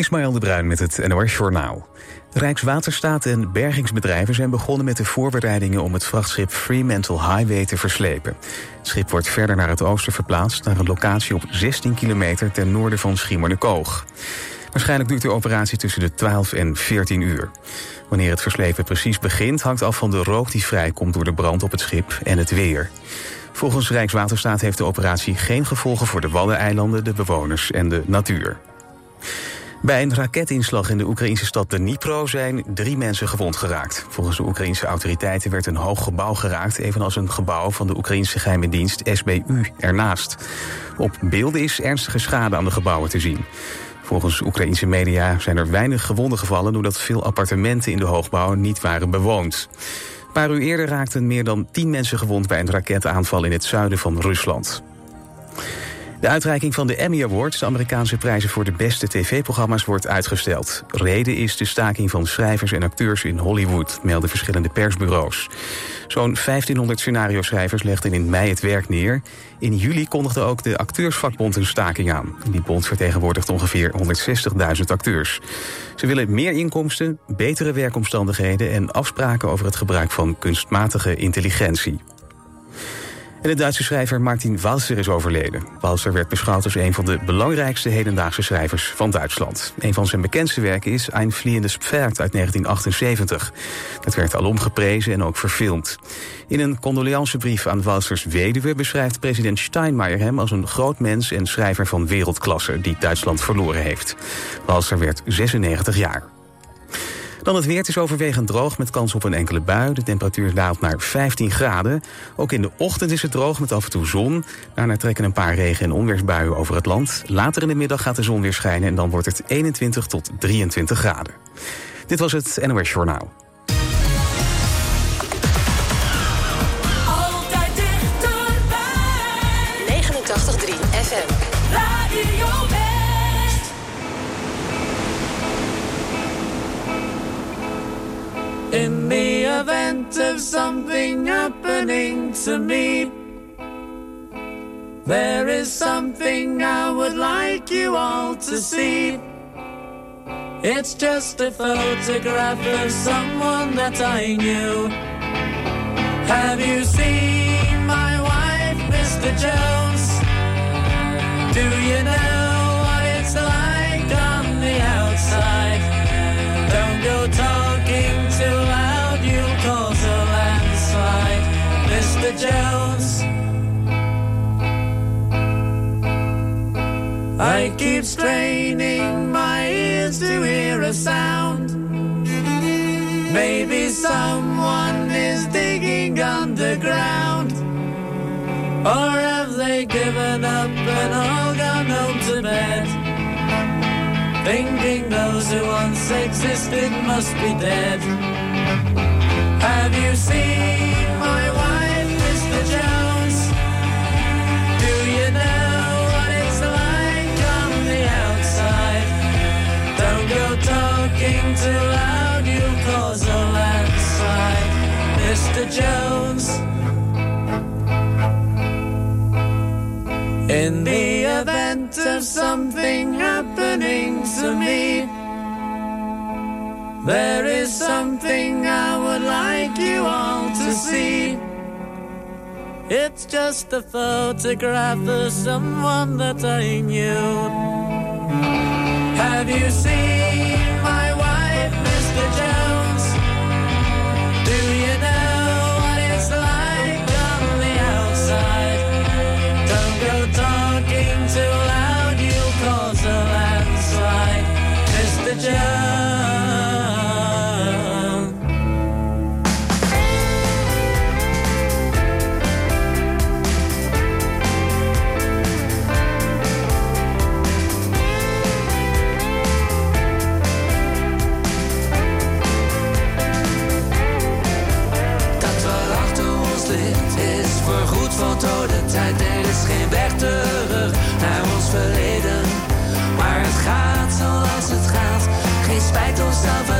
Ismaël de Bruin met het NOS Journaal. Rijkswaterstaat en bergingsbedrijven zijn begonnen met de voorbereidingen om het vrachtschip Fremantle Highway te verslepen. Het schip wordt verder naar het oosten verplaatst, naar een locatie op 16 kilometer ten noorden van Schiermonnikoog. Waarschijnlijk duurt de operatie tussen de 12 en 14 uur. Wanneer het verslepen precies begint, hangt af van de rook die vrijkomt door de brand op het schip en het weer. Volgens Rijkswaterstaat heeft de operatie geen gevolgen voor de Waddeneilanden, de bewoners en de natuur. Bij een raketinslag in de Oekraïnse stad Dnipro zijn drie mensen gewond geraakt. Volgens de Oekraïnse autoriteiten werd een hoog gebouw geraakt, evenals een gebouw van de Oekraïnse geheime dienst SBU ernaast. Op beelden is ernstige schade aan de gebouwen te zien. Volgens Oekraïnse media zijn er weinig gewonden gevallen doordat veel appartementen in de hoogbouw niet waren bewoond. Een paar uur eerder raakten meer dan tien mensen gewond bij een raketaanval in het zuiden van Rusland. De uitreiking van de Emmy Awards, de Amerikaanse prijzen voor de beste tv-programma's, wordt uitgesteld. Reden is de staking van schrijvers en acteurs in Hollywood, melden verschillende persbureaus. Zo'n 1500 scenario-schrijvers legden in mei het werk neer. In juli kondigde ook de acteursvakbond een staking aan. Die bond vertegenwoordigt ongeveer 160.000 acteurs. Ze willen meer inkomsten, betere werkomstandigheden en afspraken over het gebruik van kunstmatige intelligentie. En de Duitse schrijver Martin Walser is overleden. Walser werd beschouwd als een van de belangrijkste hedendaagse schrijvers van Duitsland. Een van zijn bekendste werken is Ein Fliehendes Pferd uit 1978. Dat werd alom geprezen en ook verfilmd. In een condoleancebrief aan Walsers weduwe beschrijft president Steinmeier hem als een groot mens en schrijver van wereldklasse die Duitsland verloren heeft. Walser werd 96 jaar. Dan het weer. Het is overwegend droog met kans op een enkele bui. De temperatuur daalt naar 15 graden. Ook in de ochtend is het droog met af en toe zon. Daarna trekken een paar regen- en onweersbuien over het land. Later in de middag gaat de zon weer schijnen en dan wordt het 21 tot 23 graden. Dit was het NOS Journaal. In the event of something happening to me, there is something I would like you all to see. It's just a photograph of someone that I knew. Have you seen my wife, Mr. Jones? Do you know Jones. I keep straining my ears to hear a sound. Maybe someone is digging underground. Or have they given up and all gone home to bed? Thinking those who once existed must be dead. Have you seen too loud, you'll cause a landslide, Mr. Jones. In the event of something happening to me, there is something I would like you all to see. It's just a photograph of someone that I knew. Have you seen my wife, Mr. Jones? Do you know what it's like on the outside? Don't go talking too loud, you'll cause a landslide, Mr. spijt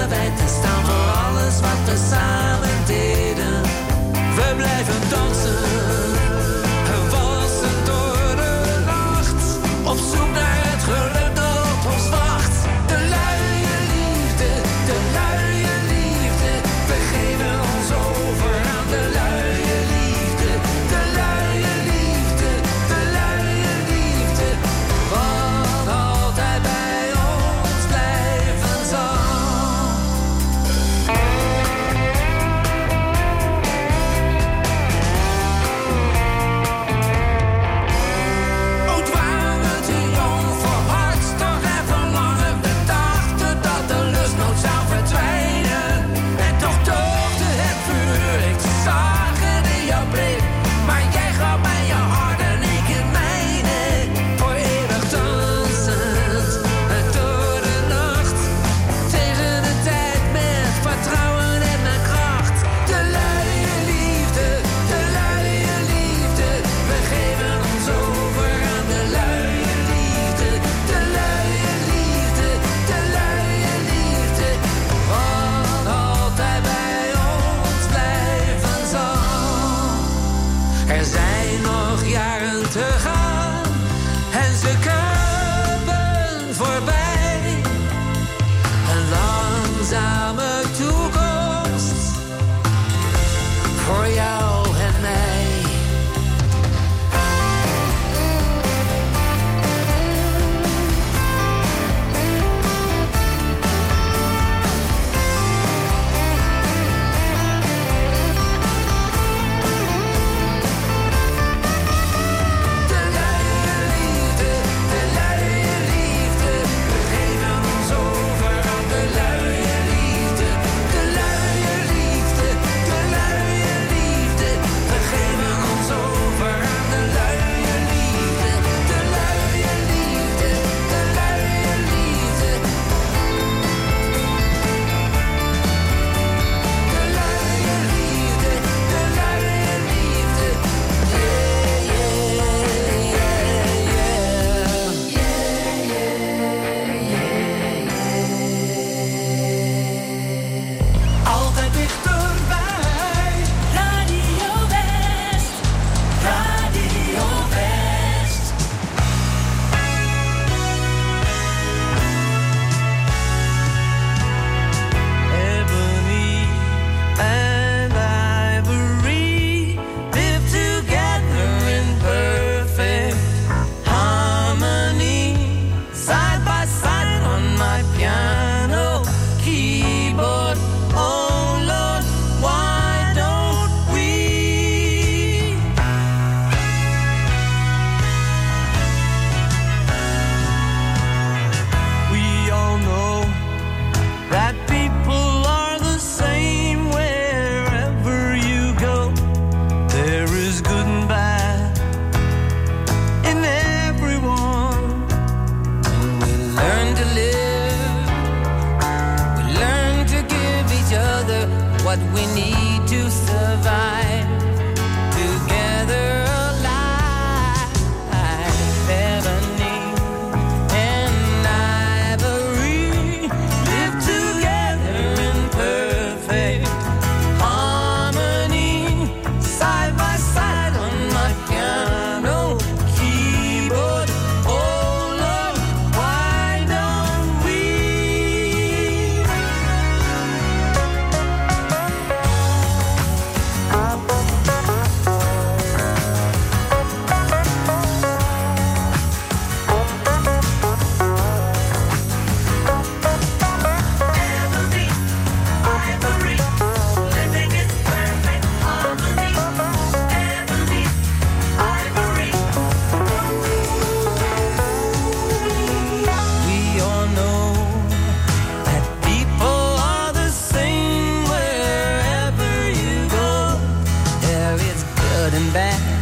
and back.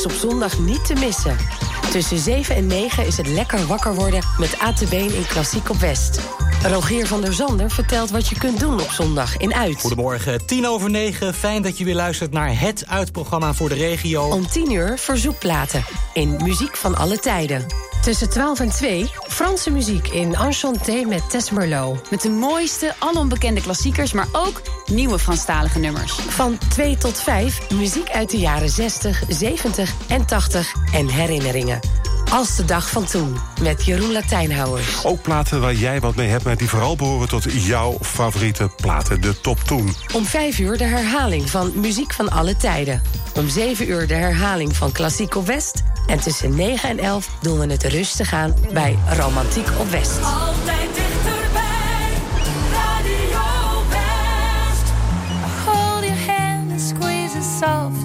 Is op zondag niet te missen. Tussen 7 en 9 is het lekker wakker worden met ATB in Klassiek op West. Rogier van der Zander vertelt wat je kunt doen op zondag in Uit. Goedemorgen, tien over negen. Fijn dat je weer luistert naar het uitprogramma voor de regio. Om 10 uur verzoekplaten in Muziek van alle tijden. Tussen 12 en 2 Franse muziek in Enchanté met Tess Merlot. Met de mooiste, onbekende klassiekers, maar ook nieuwe Franstalige nummers. Van 2 tot 5 muziek uit de jaren 60, 70 en 80 en herinneringen. Als de dag van toen met Jeroen Latijnhouwers. Ook platen waar jij wat mee hebt, maar die vooral behoren tot jouw favoriete platen, de top toen. Om 5 uur de herhaling van Muziek van alle tijden. Om 7 uur de herhaling van Klassiek op West. En tussen 9 en 11 doen we het rustig aan bij Romantiek op West.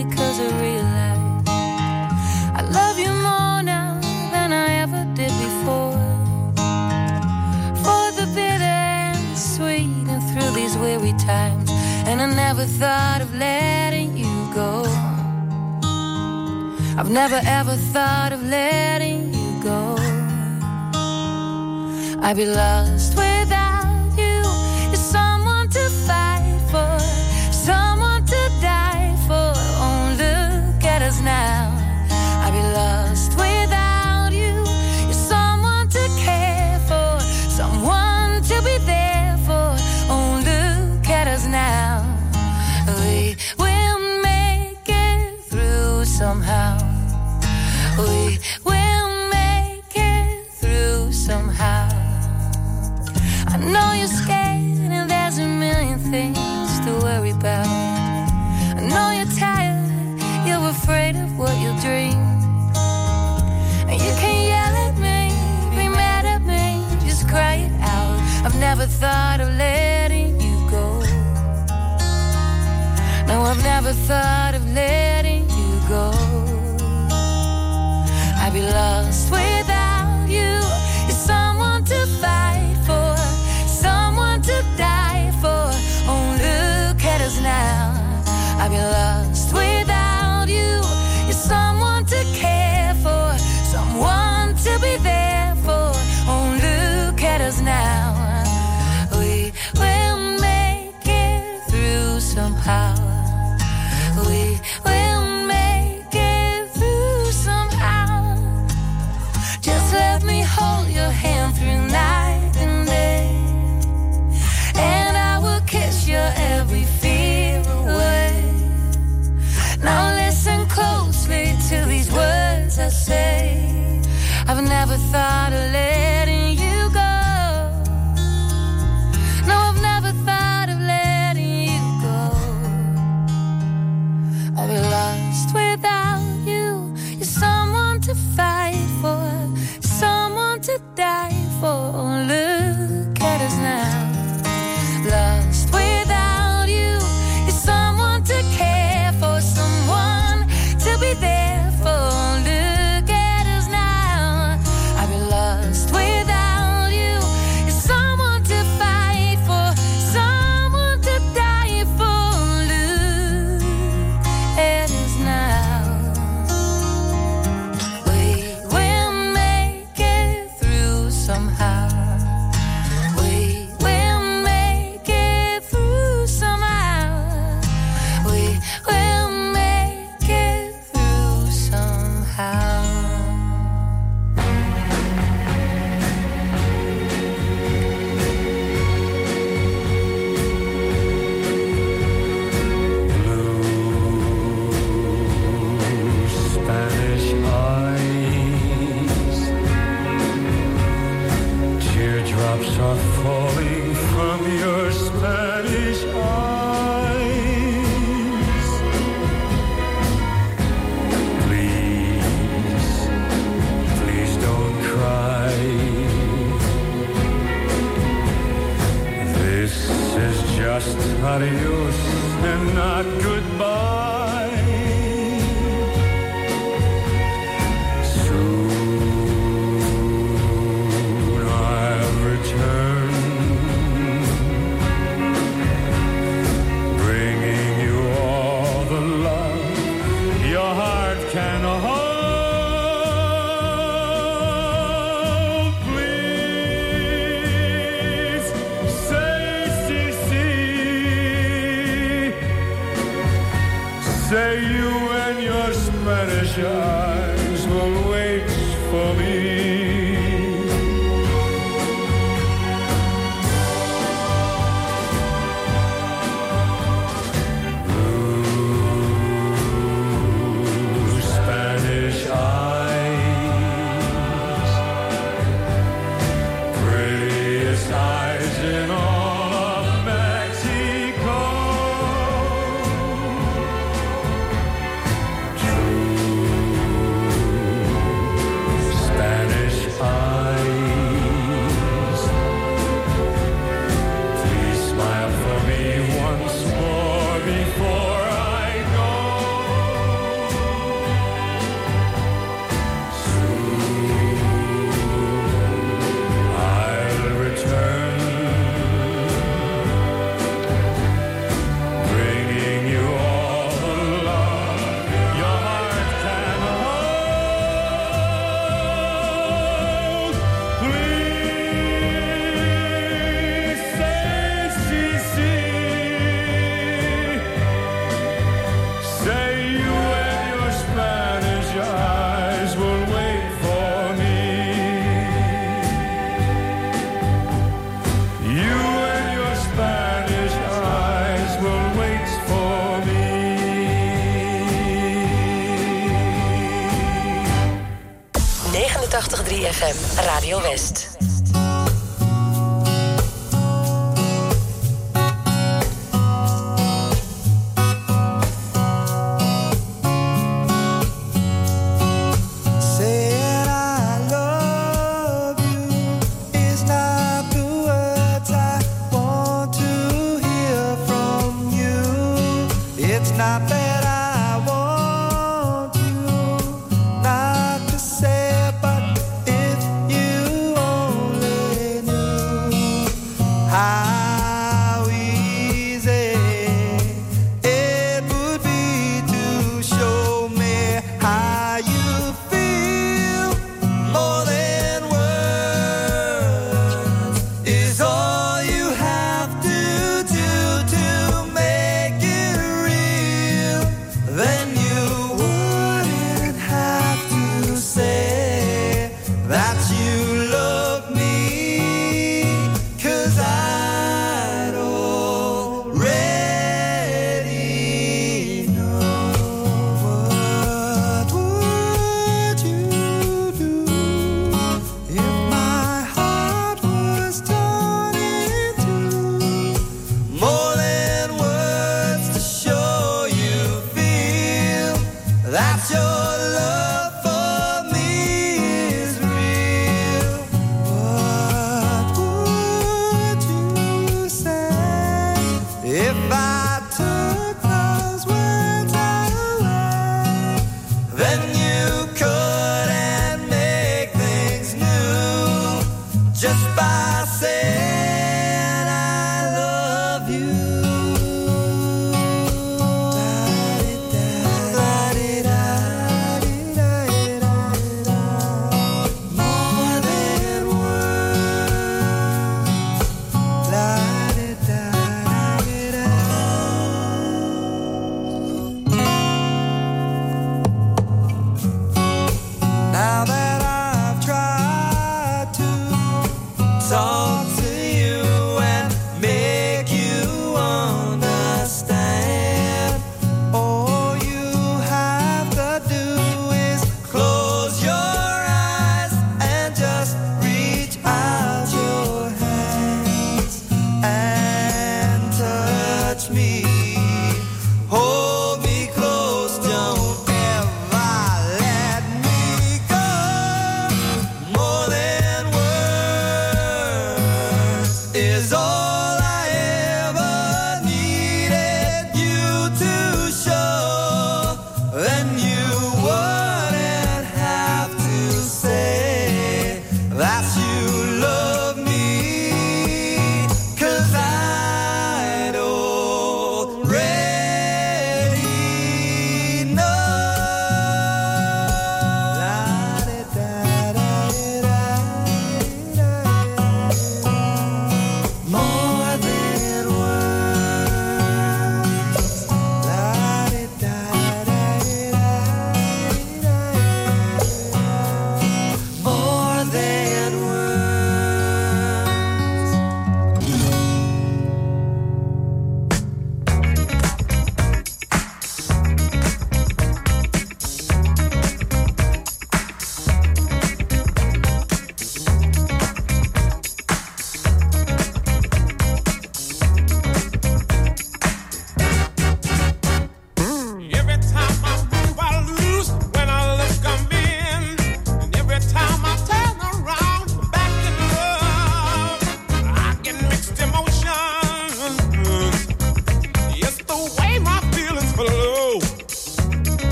Softly cause I realize I love you more now than I ever did before. For the bitter and the sweet and through these weary times. And I never thought of letting you go. I've never ever thought of letting you go. I'd be lost Never thought of letting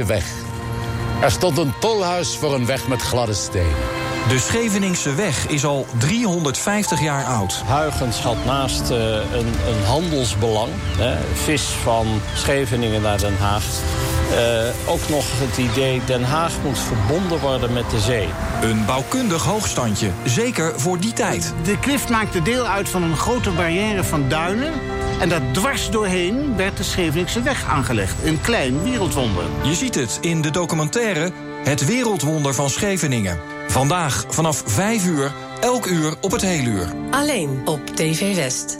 Scheveningse weg. Er stond een tolhuis voor een weg met gladde steen. De Scheveningse weg is al 350 jaar oud. Huygens had naast eh, een, een handelsbelang, hè, vis van Scheveningen naar Den Haag... eh, ook nog het idee Den Haag moet verbonden worden met de zee. Een bouwkundig hoogstandje, zeker voor die tijd. De klift maakte deel uit van een grote barrière van duinen. En daar dwars doorheen werd de Scheveningse weg aangelegd. Een klein wereldwonder. Je ziet het in de documentaire Het Wereldwonder van Scheveningen. Vandaag vanaf 5 uur, elk uur op het heeluur. Alleen op TV West.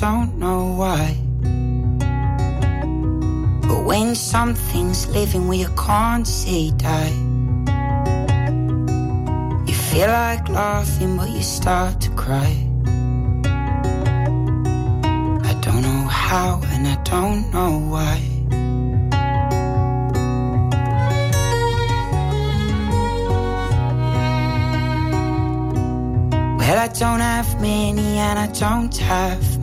Don't know why. But when something's living where you can't say die, you feel like laughing, but you start to cry. I don't know how and I don't know why. Well, I don't have many and I don't have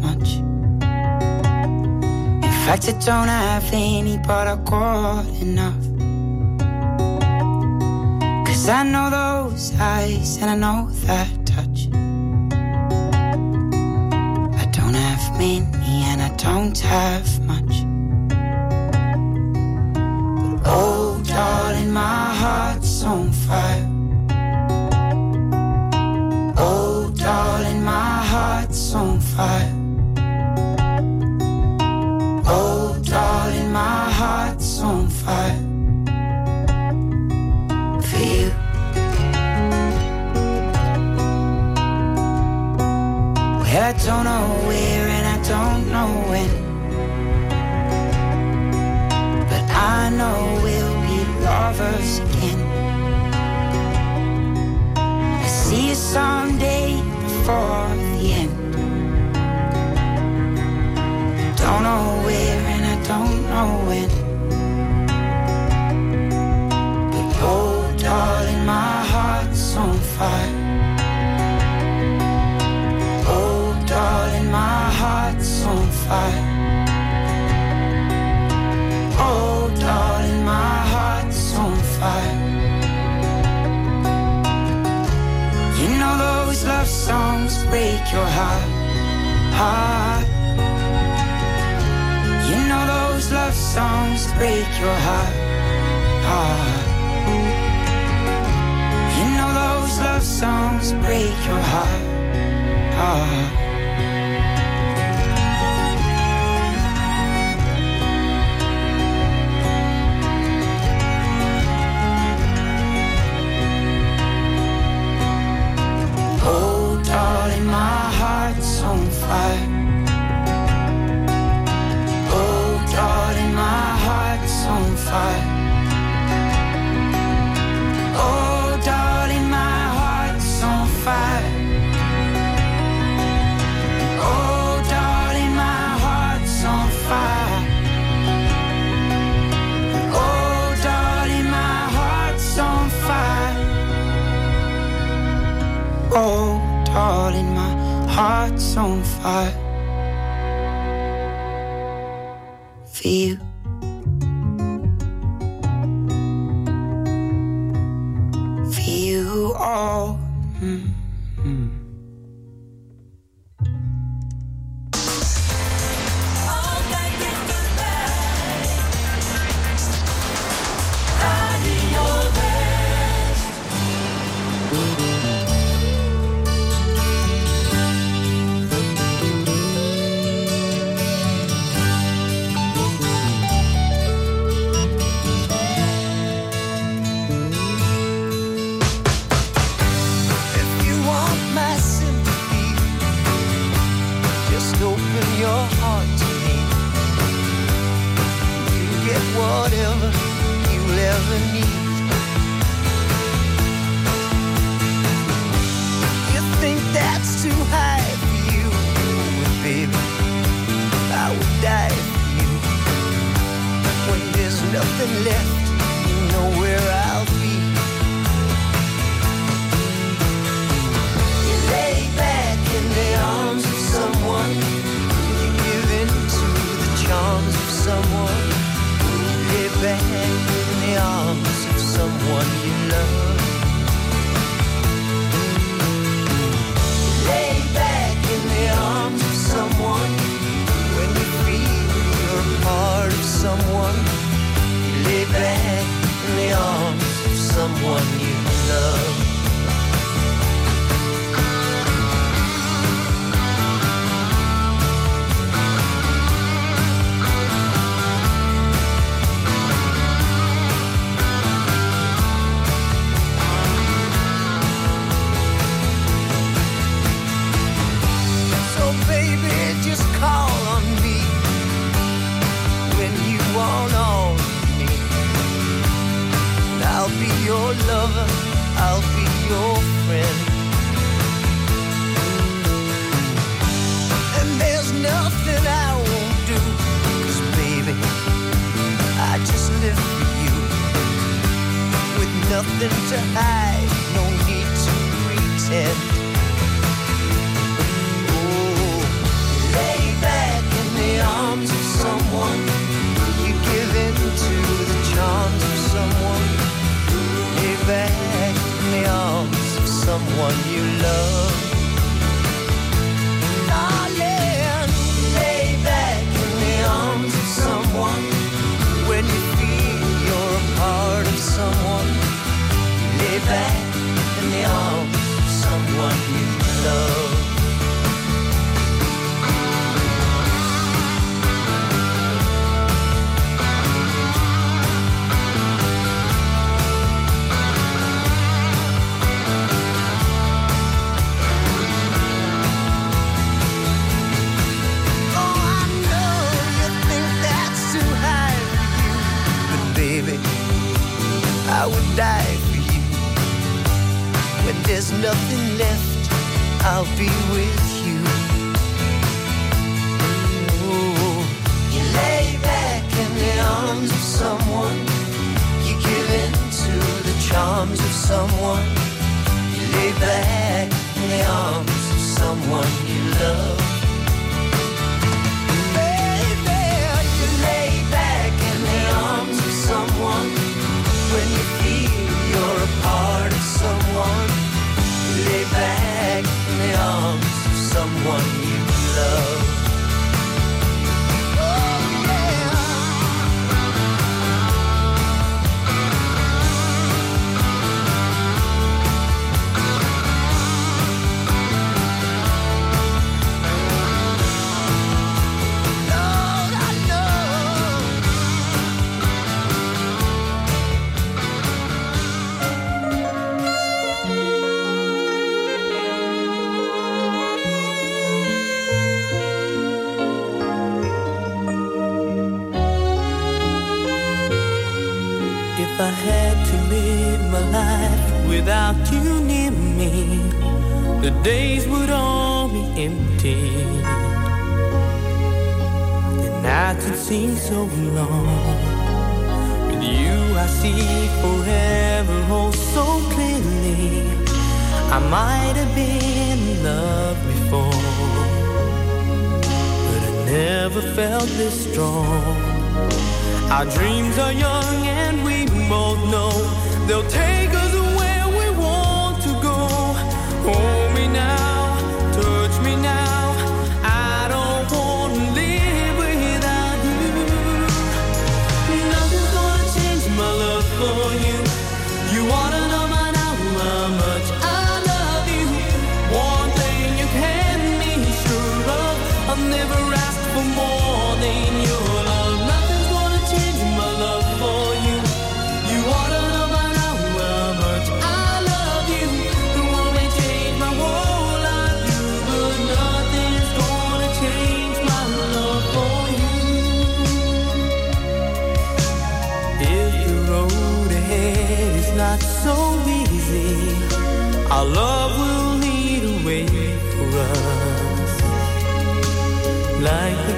fact, I don't have any, but I got enough. Cause I know those eyes and I know that touch. I don't have many and I don't have much. But oh, darling, my heart's on fire. Don't know where and I don't know when. But I know we'll be lovers again. I see you someday before the end. Don't know where and I don't know when. But oh, darling, my heart's on fire. Fire. Oh, darling, my heart's on fire. You know those love songs break your heart, heart. You know those love songs break your heart, heart. You know those love songs break your heart, heart. so long. With you, I see forever oh so clearly. I might have been in love before, but I never felt this strong. Our dreams are young, and we both know they'll take us where we want to go. Hold me now.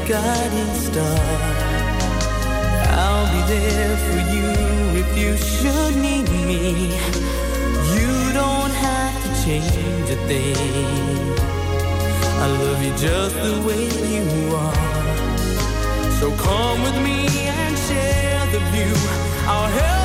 guiding star. I'll be there for you if you should need me. You don't have to change a thing. I love you just the way you are. So come with me and share the view. I'll help.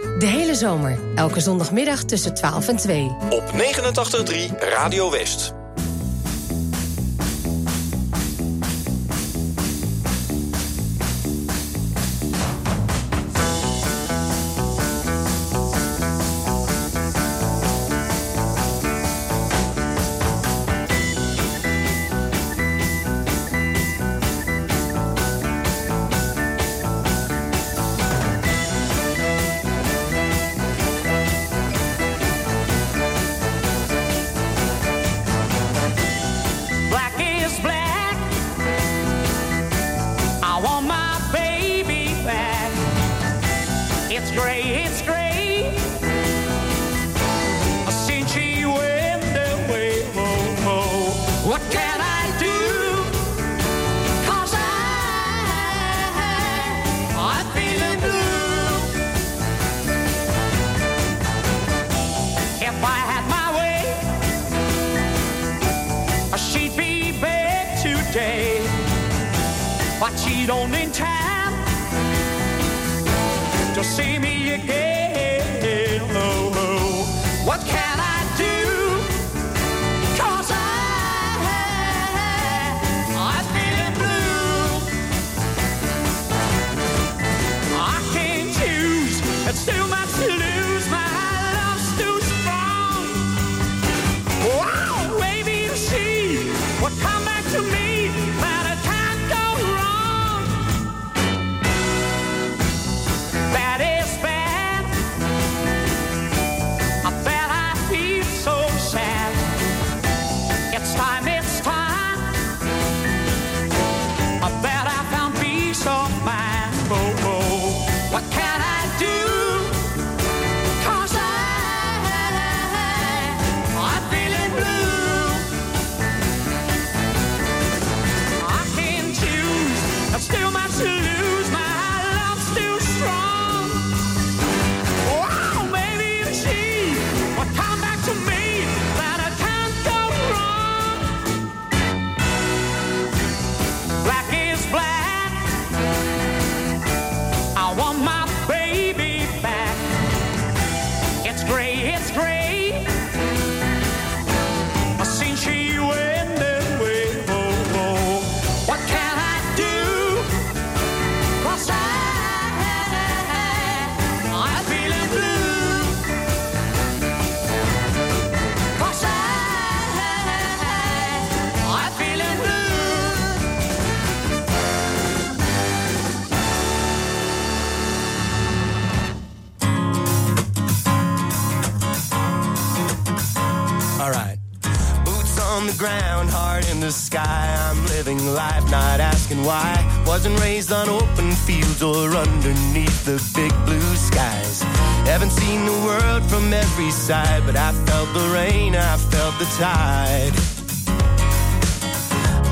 De hele zomer, elke zondagmiddag tussen 12 en 2. Op 89.3 Radio West. In the sky. I'm living life, not asking why. Wasn't raised on open fields or underneath the big blue skies. Haven't seen the world from every side, but I felt the rain, I felt the tide.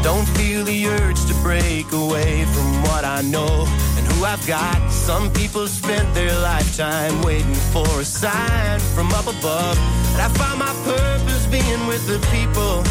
Don't feel the urge to break away from what I know and who I've got. Some people spent their lifetime waiting for a sign from up above. But I found my purpose being with the people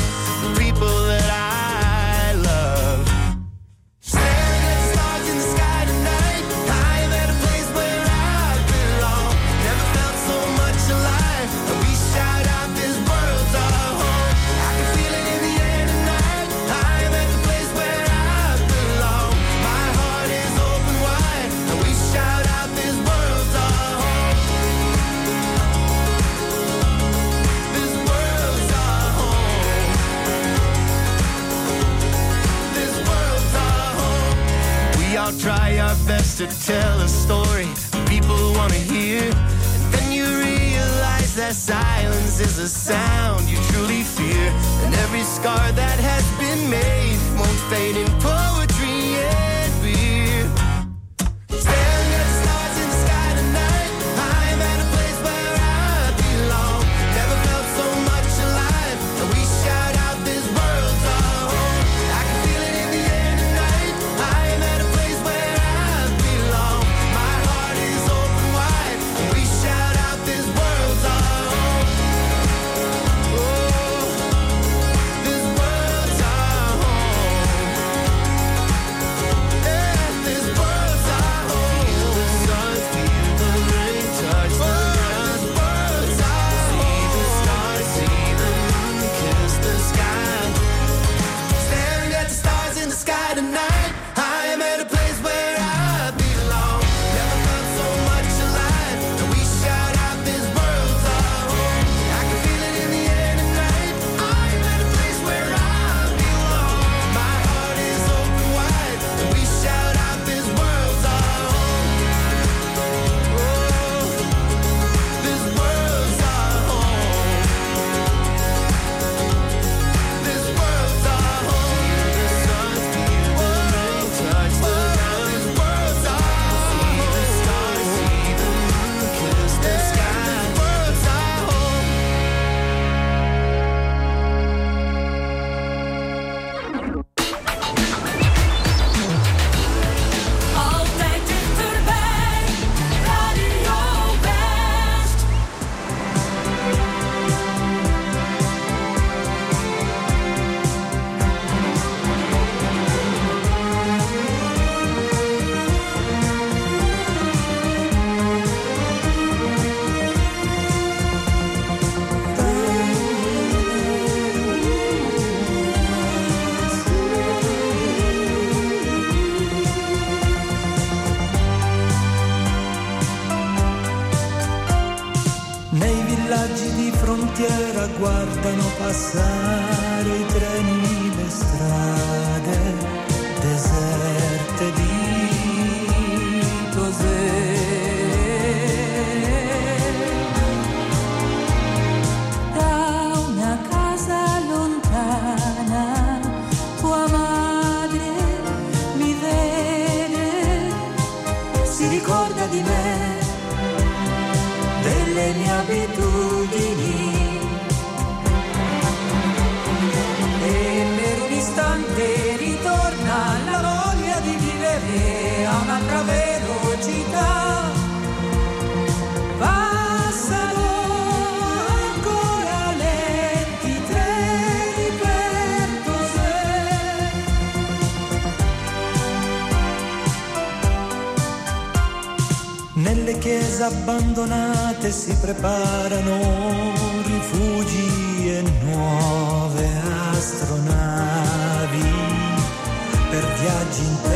preparano rifugi e nuove astronavi per viaggi interstellari.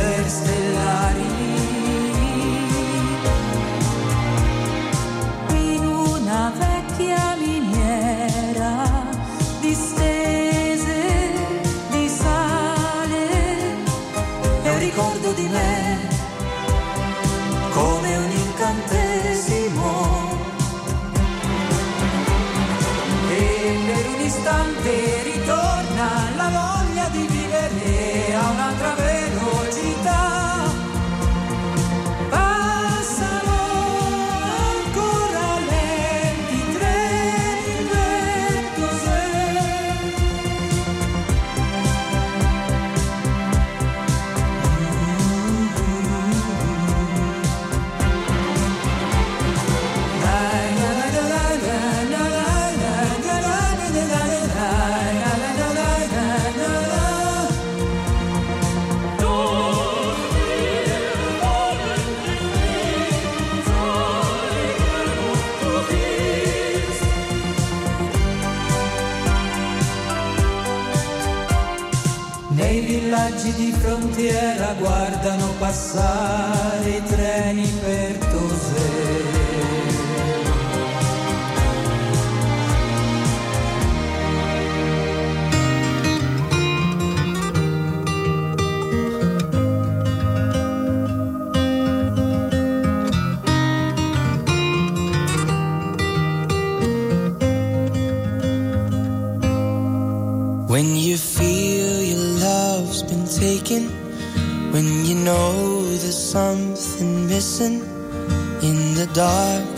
In the dark,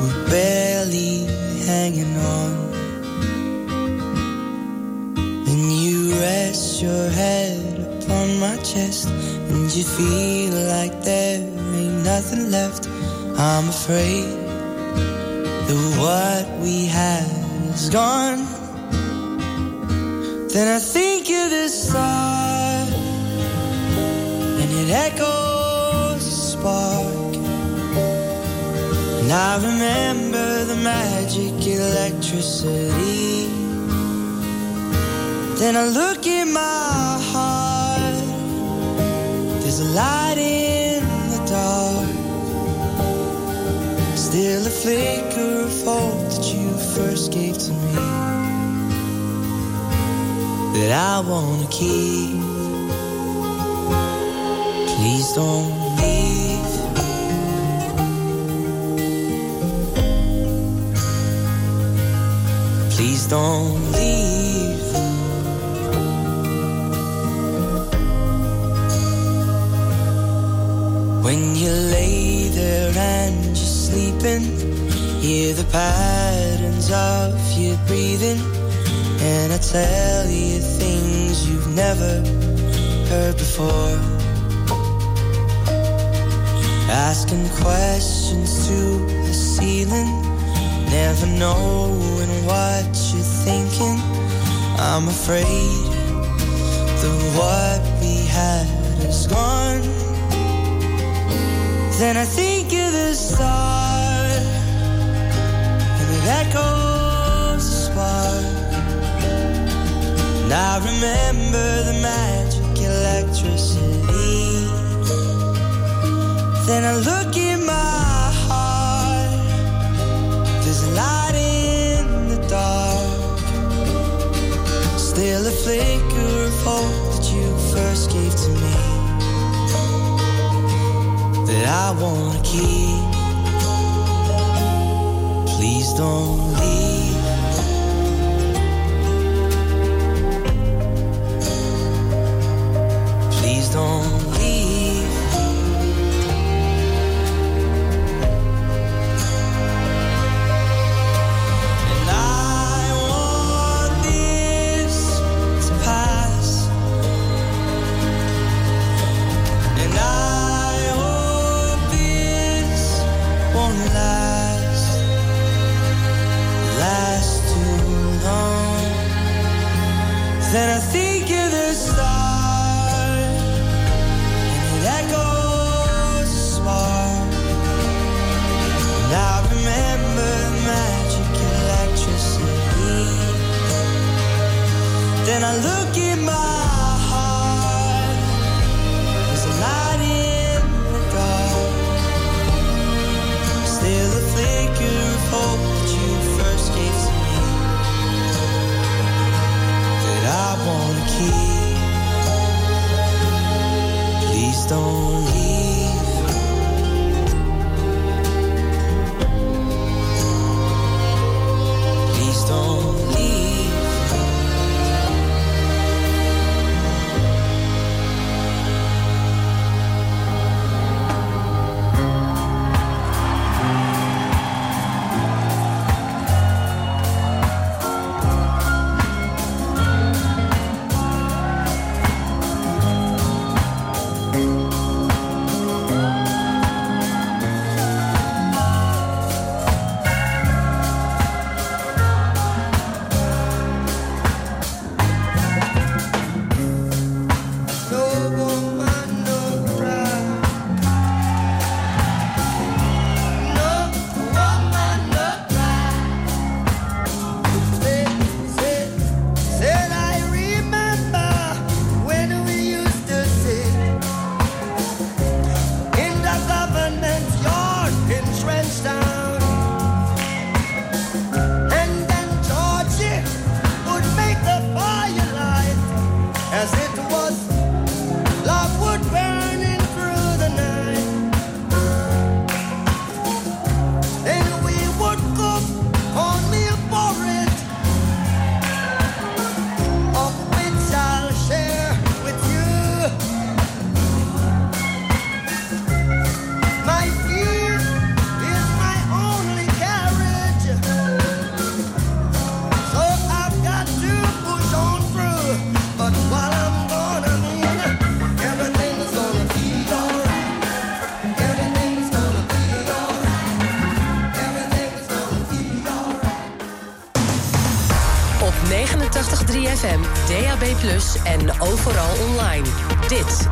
we're barely hanging on. And you rest your head upon my chest, and you feel like there ain't nothing left. I'm afraid that what we had is gone. Then I think of this star and it echoes And I remember the magic electricity. Then I look in my heart, there's a light in the dark. Still a flicker of hope that you first gave to me that I wanna keep. Please don't don't leave. When you lay there and you're sleeping, hear the patterns of your breathing. And I tell you things you've never heard before. Asking questions to the ceiling, never knowing what thinking. I'm afraid that what we had is gone. Then I think of the start, and it echoes a spark. And I remember the magic electricity. Then I look in I wanna keep. Please don't leave.